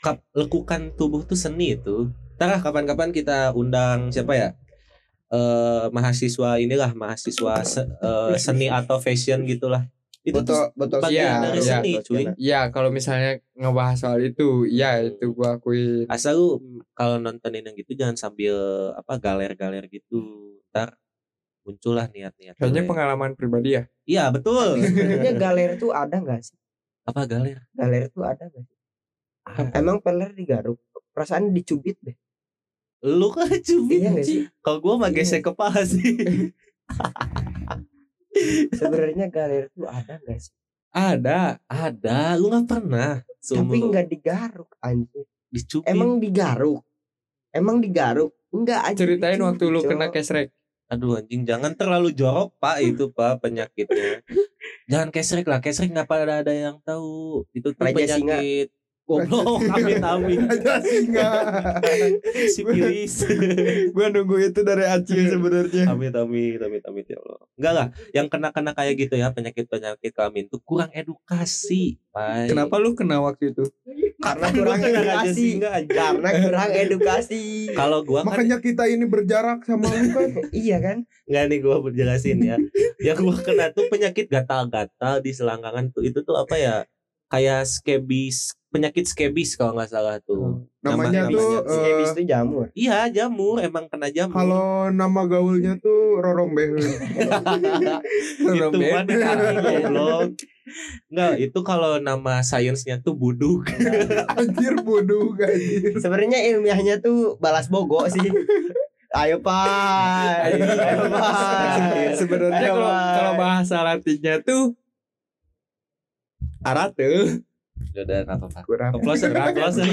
A: Kap, lekukan tubuh tuh seni itu. Ntar lah kapan-kapan kita undang siapa ya? Eh mahasiswa inilah mahasiswa se- eh, seni atau fashion gitulah itu tuh
D: Botol botol
A: bagian
C: Iya,
A: dari
C: iya.
A: seni cuy
C: ya kalau misalnya ngebahas soal itu ya itu gua akuin
A: asal lu kalau nontonin yang gitu jangan sambil apa galer-galer gitu ntar muncullah niat-niat
C: kayaknya pengalaman pribadi ya
A: iya betul
D: Sebenarnya galer tuh ada nggak sih?
A: apa galer
D: Galer tuh ada nggak sih? Emang peler digaruk? Perasaan dicubit deh.
A: lu kan cubit
D: Iya sih?
A: kalau gua mah
D: Iya.
A: gesek kepala sih
D: Sebenarnya galer tuh ada nggak sih?
A: ada ada lu nggak pernah
D: Tapi nggak digaruk anjir.
A: dicubit
D: Emang digaruk? Emang digaruk? Enggak anjir.
C: ceritain
D: dicubit,
C: waktu lu kena kesrek
A: Aduh anjing jangan terlalu jorok pak itu pak penyakitnya. jangan kesrek lah kesrek nggak pada ada yang tahu itu tuh
D: Raja singa.
A: Goblok amit amit
B: aja singa
A: sipilis.
C: gua nunggu itu dari Acil sebenarnya
A: amit amit amit amit ya Allah. Enggak lah yang kena kena kayak gitu ya penyakit penyakit kelamin tuh kurang edukasi. Pak.
C: kenapa lu kena waktu itu
D: Karena kurang edukasi.
A: Singa.
D: Karena kurang edukasi.
A: Kalau gua kan
B: makanya kita ini berjarak sama lu kan
D: iya kan?
A: nggak nih gua berjelasin ya. yang gua kena tuh penyakit gatal-gatal di selangkangan tuh itu tuh apa ya? Kayak skebis penyakit skebis kalau nggak salah tuh.
B: namanya
A: Nama-
B: tuh
A: namanya.
B: eh,
D: Skebis itu jamur.
A: Iya jamur emang kena jamur.
B: kalau nama gaulnya tuh rorombeheun
A: itu mah di kaki goblok. Enggak, itu kalau nama sainsnya tuh buduk.
B: anjir bodoh anjir
D: Sebenarnya ilmiahnya tuh balas bogo sih. Ayo pak,
A: Ayo,
D: ayo pak.
C: sebenarnya kalau bahasa latinnya tuh arate
A: Udah udah enggak apa-apa.
B: kurang
A: Closer, closer.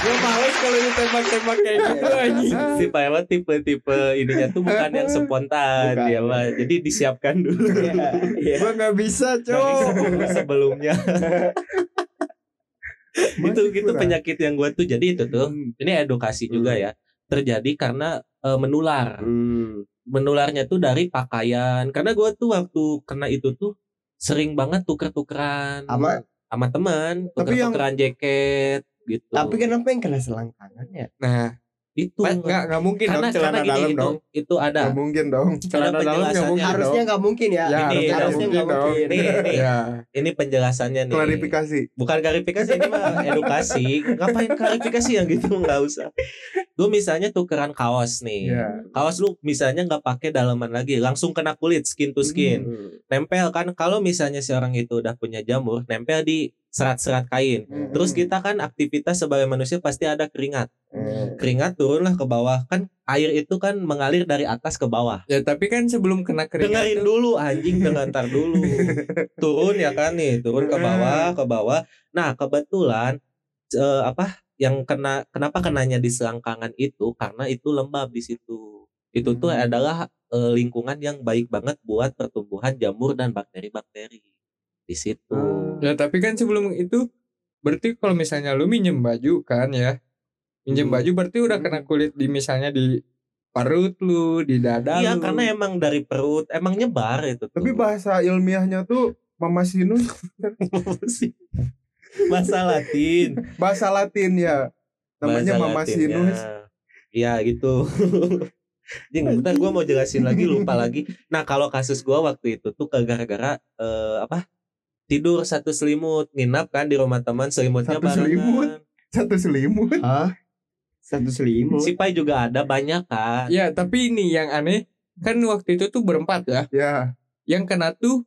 C: gue males kalau ditembak-tembak kayak gitu anjing
A: Si Pak tipe-tipe ininya tuh bukan yang spontan
D: Bukan.
A: dia mah. Jadi disiapkan dulu.
D: Iya, iya.
C: gue nggak bisa cowok
A: sebelum- sebelumnya. itu gitu
B: kurang.
A: penyakit yang gua tuh jadi itu tuh ini edukasi juga ya terjadi karena eh, menular
D: Hmm.
A: menularnya tuh dari pakaian karena gua tuh waktu kena itu tuh sering banget tuker-tukeran
D: Sama-
A: sama teman tuker-tukeran jaket gitu
D: Tapi kenapa yang kena selangkangan ya?
C: nah
A: itu
C: nggak nggak mungkin
A: karena
C: dong celana
A: karena gini
C: dalam
A: itu
C: dong
A: itu ada
B: Nggak mungkin dong
C: celana dalam nggak
A: penjelasannya.
C: mungkin
D: Harusnya nggak mungkin ya.
C: ya
A: Ini
C: harusnya nggak mungkin
D: mungkin.
A: nih, nih.
C: ya
A: ini penjelasannya nih
B: klarifikasi
A: bukan klarifikasi ini mah edukasi ngapain klarifikasi yang gitu nggak usah lu misalnya tukeran kaos nih.
B: Ya
A: kaos lu misalnya nggak pakai dalaman lagi langsung kena kulit skin to skin.
D: Hmm.
A: nempel kan kalau misalnya si orang itu udah punya jamur nempel di serat-serat kain.
B: Hmm.
A: terus kita kan aktivitas sebagai manusia pasti ada keringat.
D: Hmm.
A: keringat turunlah ke bawah. Kan air itu kan mengalir dari atas ke bawah.
C: Ya tapi kan sebelum kena keringat
A: dengerin
C: tuh-
A: dulu anjing dengar dulu. Turun ya kan nih turun ke bawah ke bawah. Nah kebetulan eh, apa yang kena kenapa kenanya di selangkangan itu? Karena itu lembab di situ. Itu tuh
B: Hmm.
A: adalah eh, lingkungan yang baik banget buat pertumbuhan jamur dan bakteri-bakteri di situ.
C: Ya tapi kan sebelum itu berarti kalau misalnya lu minjem baju kan ya minjem
A: Hmm.
C: baju berarti udah kena kulit di misalnya di perut lu di dada
A: iya
C: lu.
A: karena emang dari perut emang nyebar itu tuh.
B: tapi bahasa ilmiahnya tuh mama sinus
A: bahasa Latin
B: bahasa Latin ya namanya
A: Bahasa
B: Mama
A: Latin,
B: Sinus
A: ya. ya gitu Jing, bentar gue mau jelasin lagi lupa lagi. Nah kalau kasus gue waktu itu tuh gara-gara eh, apa tidur satu selimut nginap kan di rumah teman selimutnya
B: Satu
A: barengan.
B: selimut? satu selimut
D: Hah? Satu selimut.
A: Si Pai juga ada banyak kan.
C: Ya, tapi ini yang aneh kan waktu itu tuh berempat ya.
B: ya
C: Yang kena tuh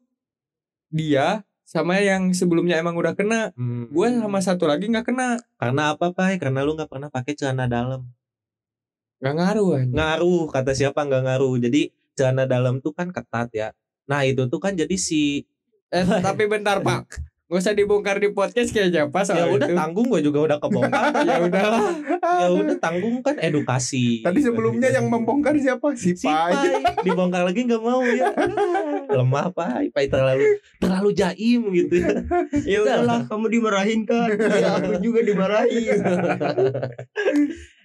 C: dia sama yang sebelumnya emang udah kena.
A: Hmm.
C: Gue sama satu lagi nggak kena.
A: Karena apa Pai? Karena lu nggak pernah pakai celana dalam.
C: Nggak ngaruh anjing.
A: Ngaruh kata siapa nggak ngaruh. Jadi celana dalam tuh kan ketat ya. Nah itu tuh kan jadi si
C: Eh, tapi bentar Pak. Gak usah dibongkar di podcast kayaknya pas
A: ya
C: soal
A: udah
C: itu.
A: tanggung gue juga udah kebongkar.
C: ya udahlah.
A: ya udah tanggung kan edukasi.
B: tadi sebelumnya yang membongkar siapa si
A: si
B: Pai
A: Pai dibongkar lagi nggak mau ya lemah Pai Pai terlalu terlalu jaim gitu ya
D: Ya udahlah, kamu dimarahin kan. Ya aku juga dimarahin.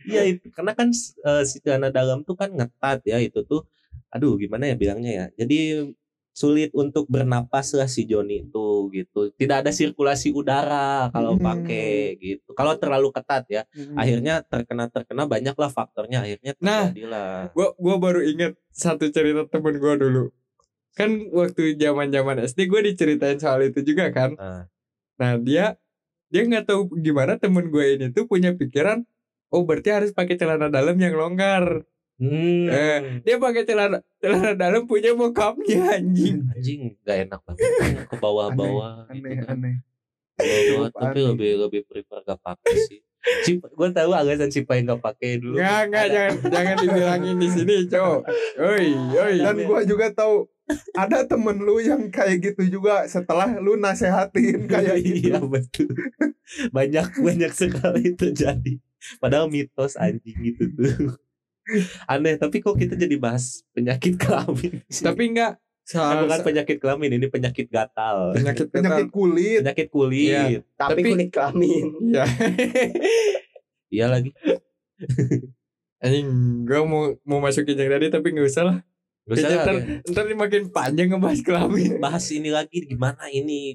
A: Iya itu karena kan eh, si dalam tuh kan ngetat ya itu tuh aduh gimana ya bilangnya ya jadi sulit untuk bernapas lah si Joni itu gitu tidak ada sirkulasi udara kalau
B: Hmm.
A: pakai gitu kalau terlalu ketat ya akhirnya terkena terkena banyak lah faktornya akhirnya
C: Nah.
A: terjadilah
C: Gua gua baru inget satu cerita temen gua dulu. Kan waktu zaman-zaman SD gue diceritain soal itu juga kan.
A: Nah.
C: Nah, dia dia nggak tahu gimana temen gue ini tuh punya pikiran Oh berarti harus pakai celana dalam yang longgar.
A: Hmm.
C: Eh, dia pakai celana celana dalam punya bokapnya anjing.
A: anjing gak enak banget ke bawah-bawah gitu
B: aneh
A: kan.
B: aneh Cukup
A: tapi
B: aneh.
A: lebih lebih prefer gak pakai sih si gue tahu alasan si Pai gak pakai dulu
C: Nggak nggak jangan jangan dibilangin di sini cowok. Oi oi.
B: dan gua juga tahu ada temen lu yang kayak gitu juga setelah lu nasehatin kayak gitu
A: iya betul banyak banyak sekali terjadi padahal mitos anjing gitu tuh aneh tapi kok kita jadi bahas penyakit kelamin sih?
C: Tapi enggak
A: Kan
C: soal
A: bukan penyakit kelamin ini penyakit gatal
C: penyakit
B: penyakit kulit
A: penyakit kulit
C: Iya.
D: Tapi
C: Tapi-
D: kulit kelamin.
C: Iya.
A: iya lagi
C: Anjing, gue mau mau masukin yang tadi tapi nggak usah lah.
A: Gak usah
C: ntar, ntar ini makin panjang ngebahas kelamin.
A: bahas ini lagi gimana ini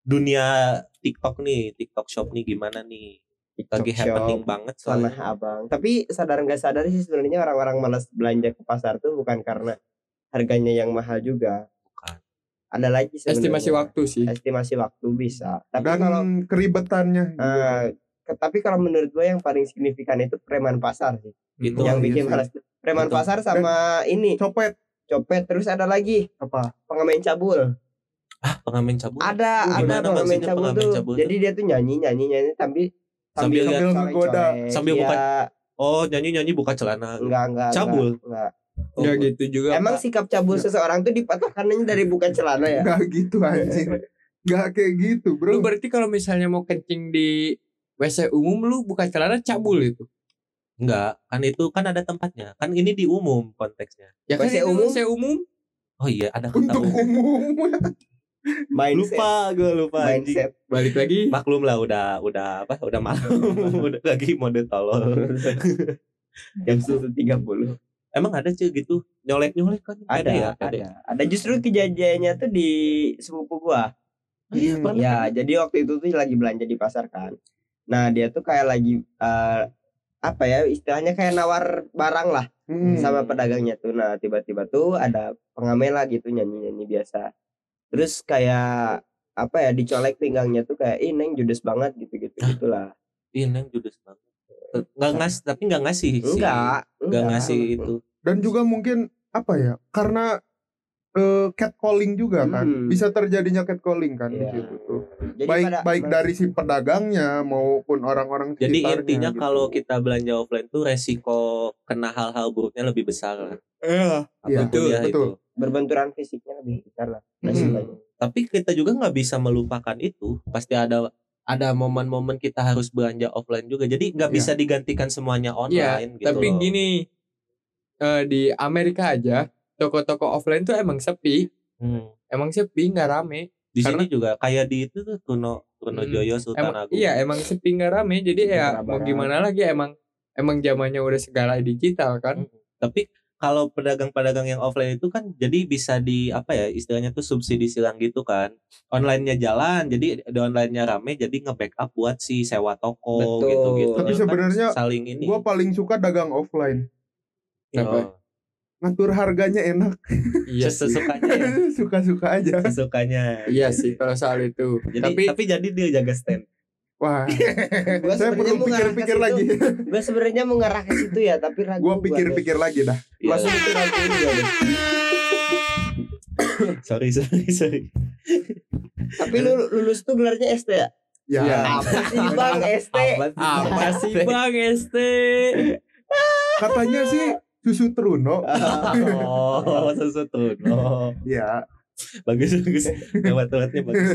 A: dunia TikTok nih, TikTok Shop nih gimana nih? Lagi
D: TikTok
A: happening
D: Shop.
A: banget
D: Tanah
A: soalnya.
D: abang. Tapi sadar nggak sadar sih sebenarnya orang-orang malas belanja ke pasar tuh bukan karena harganya yang mahal juga.
A: Bukan.
D: Ada lagi sebenarnya.
C: Estimasi waktu sih.
D: Estimasi waktu bisa. Tapi
B: dan
D: kalau
B: keribetannya juga.
D: eh, ke- tapi kalau menurut gue yang paling signifikan itu preman pasar sih.
A: Itu
D: yang
B: iya
D: bikin
B: sih.
D: malas. Preman
A: Betul.
D: pasar sama ini
B: copet
D: copet terus ada lagi
B: apa
D: pengamen cabul.
A: ah pengamen cabul.
D: Ada
A: Oh,
D: ada pengamen cabul
A: pengamen
D: tuh.
A: cabul tuh?
D: Jadi dia tuh nyanyi nyanyi nyanyi tapi
A: Sambil
B: Sambil ngegoda.
A: Sambil
D: ya,
A: buka Oh nyanyi-nyanyi buka celana.
D: enggak enggak
A: Cabul?
D: enggak, enggak.
A: Oh,
C: Nggak gitu juga.
D: Emang
C: Pak.
D: sikap cabul seseorang tuh dipatokannya dari bukan celana ya?
B: nggak gitu anjing nggak kayak gitu bro
C: lu berarti kalau misalnya mau kencing di WC umum lu buka celana cabul itu.
A: Enggak, kan itu kan ada tempatnya. Kan ini di umum konteksnya.
C: Ya kan
D: WC umum?
C: WC umum.
A: Oh iya, ada kata
B: untuk
A: umum.
B: umum
D: Mindset.
A: Lupa gue lupa anjing.
D: Mindset.
C: Balik lagi.
A: Maklum lah udah udah apa? Udah malam. udah lagi mode tolol.
D: Jam satu tiga puluh.
A: Emang ada cuy gitu nyolek-nyolek kan?
D: Ada,
A: ya,
D: ada, ada. Justru kejadiannya tuh di sepupu gua.
A: Oh, iya,
B: Hmm.
D: Ya, jadi waktu itu tuh lagi belanja di pasar kan. Nah, dia tuh kayak lagi eh, apa ya istilahnya kayak nawar barang lah
B: Hmm.
D: sama pedagangnya tuh. Nah, tiba-tiba tuh ada pengamen lah gitu nyanyi-nyanyi biasa. Terus kayak apa ya dicolek pinggangnya tuh kayak ih neng judes banget gitu-gitu gitulah.
A: Ih, Neng judes banget. Enggak ngasih, tapi enggak ngasih sih.
D: Enggak,
A: Enggak ngasih itu.
B: dan juga mungkin apa ya karena eh, catcalling juga kan
D: Hmm.
B: bisa terjadinya catcalling kan di
D: Iya.
B: situ tuh
D: Jadi
B: baik
D: pada-
B: baik dari si pedagangnya maupun orang-orang
A: Jadi intinya
B: gitu.
A: kalau kita belanja offline tuh resiko kena hal-hal buruknya lebih besar lah.
C: Iya.
B: Iya,
A: Apa pun ya
B: betul.
A: itu.
D: berbenturan fisiknya lebih besar lah
B: Hmm.
A: Tapi kita juga nggak bisa melupakan itu. Pasti ada ada momen-momen kita harus belanja offline juga. Jadi nggak
B: Iya.
A: bisa digantikan semuanya
C: Iya,
A: online gitu
C: tapi
A: loh.
C: gini eh, di Amerika aja toko-toko offline tuh emang sepi,
A: Hmm.
C: emang sepi nggak rame.
A: Di
C: Karena-
A: sini juga kayak di itu tuh Truno Truno
C: Hmm.
A: Joyo Sultan
C: Emang
A: Agung.
C: iya emang sepi nggak rame. Jadi ya mau gimana lagi emang emang zamannya udah segala digital kan.
A: Hmm. Tapi kalau pedagang-pedagang yang offline itu kan jadi bisa di apa ya istilahnya tuh subsidi silang gitu kan. Online-nya jalan, jadi di online-nya rame jadi nge-backup buat si sewa toko
D: Betul.
A: gitu-gitu.
B: Tapi
A: kan
B: sebenarnya
A: saling ini.
B: Gue paling suka dagang offline.
A: Oh,
B: Ngatur harganya enak.
C: Iya
A: sesukanya ya.
B: Suka-suka aja.
A: Sesukanya.
C: Iya sih kalau soal itu.
A: Jadi
C: Tapi
A: tapi, jadi dia jaga stand.
B: Wah,
D: Gua
B: saya perlu pikir-pikir
D: situ.
B: lagi.
D: Gue sebenarnya mau ngarah ke situ ya, tapi ragu.
B: Gue
D: gua
B: pikir-pikir lagi dah.
A: Iya.
D: Langsung itu ragu deh.
A: sorry sorry sorry.
D: Tapi lu lulus tuh gelarnya ST ya?
B: Ya,
C: Iya.
D: Apa sih bang ST?
C: apa sih Bang ST?
B: katanya sih susu Truno.
A: Oh, sesuatu. No.
B: Ya,
A: Bagus bagus. Lewat-lewatnya bagus.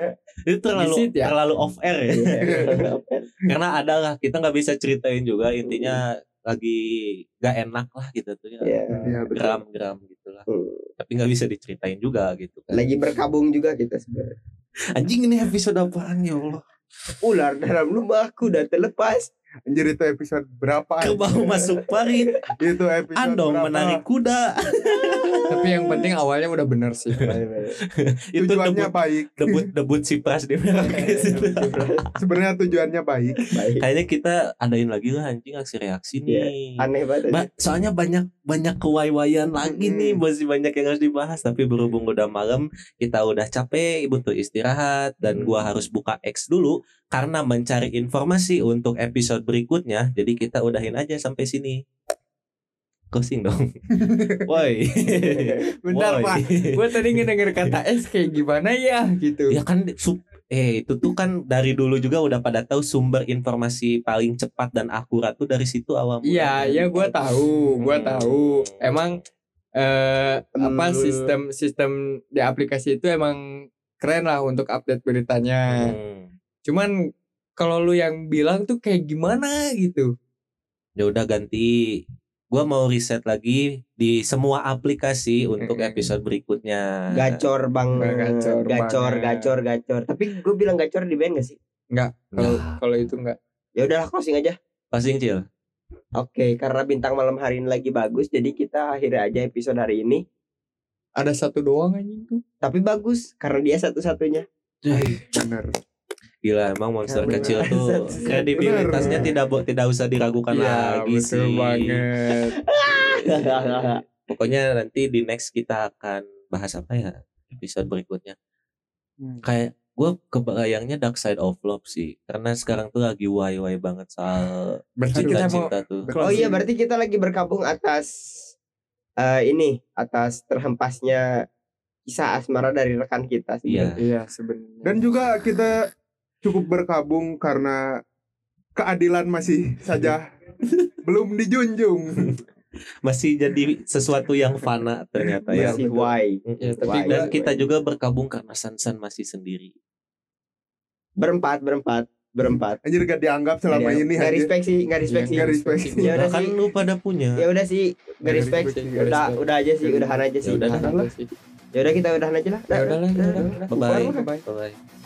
A: Itu terlalu
C: Visit ya?
A: terlalu off air ya.
D: Iya.
A: Karena ada lah kita nggak bisa ceritain juga intinya lagi gak enak lah gitu tuh ya.
D: Iya.
B: Iya, betul.
A: Gram-gram gitulah.
D: Hmm.
A: Tapi nggak bisa diceritain juga gitu kan.
D: Lagi berkabung juga kita sebenarnya.
A: Anjing ini episode apaan ya Allah?
D: Ular dalam rumahku dan terlepas.
B: Anjir itu episode berapa?
A: Kebau masuk parit,
B: Itu episode
A: andong
B: berapa?
A: menarik kuda.
C: Tapi yang penting awalnya udah bener sih.
A: Itu
B: Tujuannya
A: debut
B: baik.
A: debut debut si Pras di Merah Putih.
B: Sebenarnya tujuannya baik.
D: Baik.
A: Kayaknya kita adain lagi lah anjing aksi reaksi nih.
D: Aneh banget.
A: Ba- soalnya banyak banyak kewai-waian lagi nih
B: Mm-mm.
A: masih banyak yang harus dibahas tapi berhubung udah malam kita udah capek butuh istirahat dan gua harus buka X dulu karena mencari informasi untuk episode berikutnya jadi kita udahin aja sampai sini closing dong woi
C: Bentar
A: Woi.
C: Pak. Gue tadi ngedenger kata S kayak gimana ya gitu.
A: ya kan sub eh itu tuh kan dari dulu juga udah pada tahu sumber informasi paling cepat dan akurat tuh dari situ awal
C: Iya, iya gue tahu, gue
A: Hmm.
C: tahu. Emang eh apa
D: Hmm.
C: sistem sistem di aplikasi itu emang keren lah untuk update beritanya.
A: Hmm.
C: Cuman kalau lu yang bilang tuh kayak gimana gitu.
A: ya udah ganti gua mau riset lagi di semua aplikasi untuk episode berikutnya
D: Gacor bang.
C: Gacor
D: Gacor,
C: banget.
D: gacor, gacor. Tapi gue bilang gacor di band gak sih?
C: Enggak, kalau
A: Nah.
C: kalau itu enggak.
D: Ya udahlah closing aja.
A: Passing cil
D: Oke, karena bintang malam hari ini lagi bagus, jadi kita akhiri aja episode hari ini.
C: Ada satu doang anjing tuh.
D: Tapi bagus karena dia satu-satunya.
B: Bener.
A: Gila emang monster
D: Karena
A: kecil tuh kredibilitasnya
B: Bener.
A: tidak tidak usah diragukan
C: Iya,
A: lagi
C: betul
A: sih
C: banget.
A: pokoknya nanti di next kita akan bahas apa ya episode berikutnya
B: Hmm.
A: kayak gue kebayangnya Dark Side of Love sih karena sekarang tuh lagi wai wai banget soal
C: Berarti kita mau
A: cinta-cinta tuh
D: oh iya, berarti kita lagi berkabung atas eh, ini, atas terhempasnya kisah asmara dari rekan kita.
A: Iya.
C: Iya, sebenarnya.
B: Dan juga kita cukup berkabung karena keadilan masih saja belum dijunjung.
A: masih jadi sesuatu yang fana ternyata ya
D: Masih why.
C: Ya, tapi
D: Why?
A: dan kita juga berkabung karena Sansan masih sendiri
D: Berempat, berempat, berempat.
B: Anjir gak dianggap selama ini
D: Nggak
B: anjir.
D: respect sih, nggak respect sih.
B: Nggak respect sih.
D: Ya udah
A: kan
D: sih.
A: lu pada punya
D: Ya udah sih, nggak
C: Nggak
D: respect. Udah, udah aja sih, udahan aja sih.
A: Ya udah,
D: Udahan.
B: udah lah.
D: Ya udah kita udahan aja lah.
C: Ya udahlah, ya udah, udah.
A: bye bye
C: Bye-bye.
A: bye bye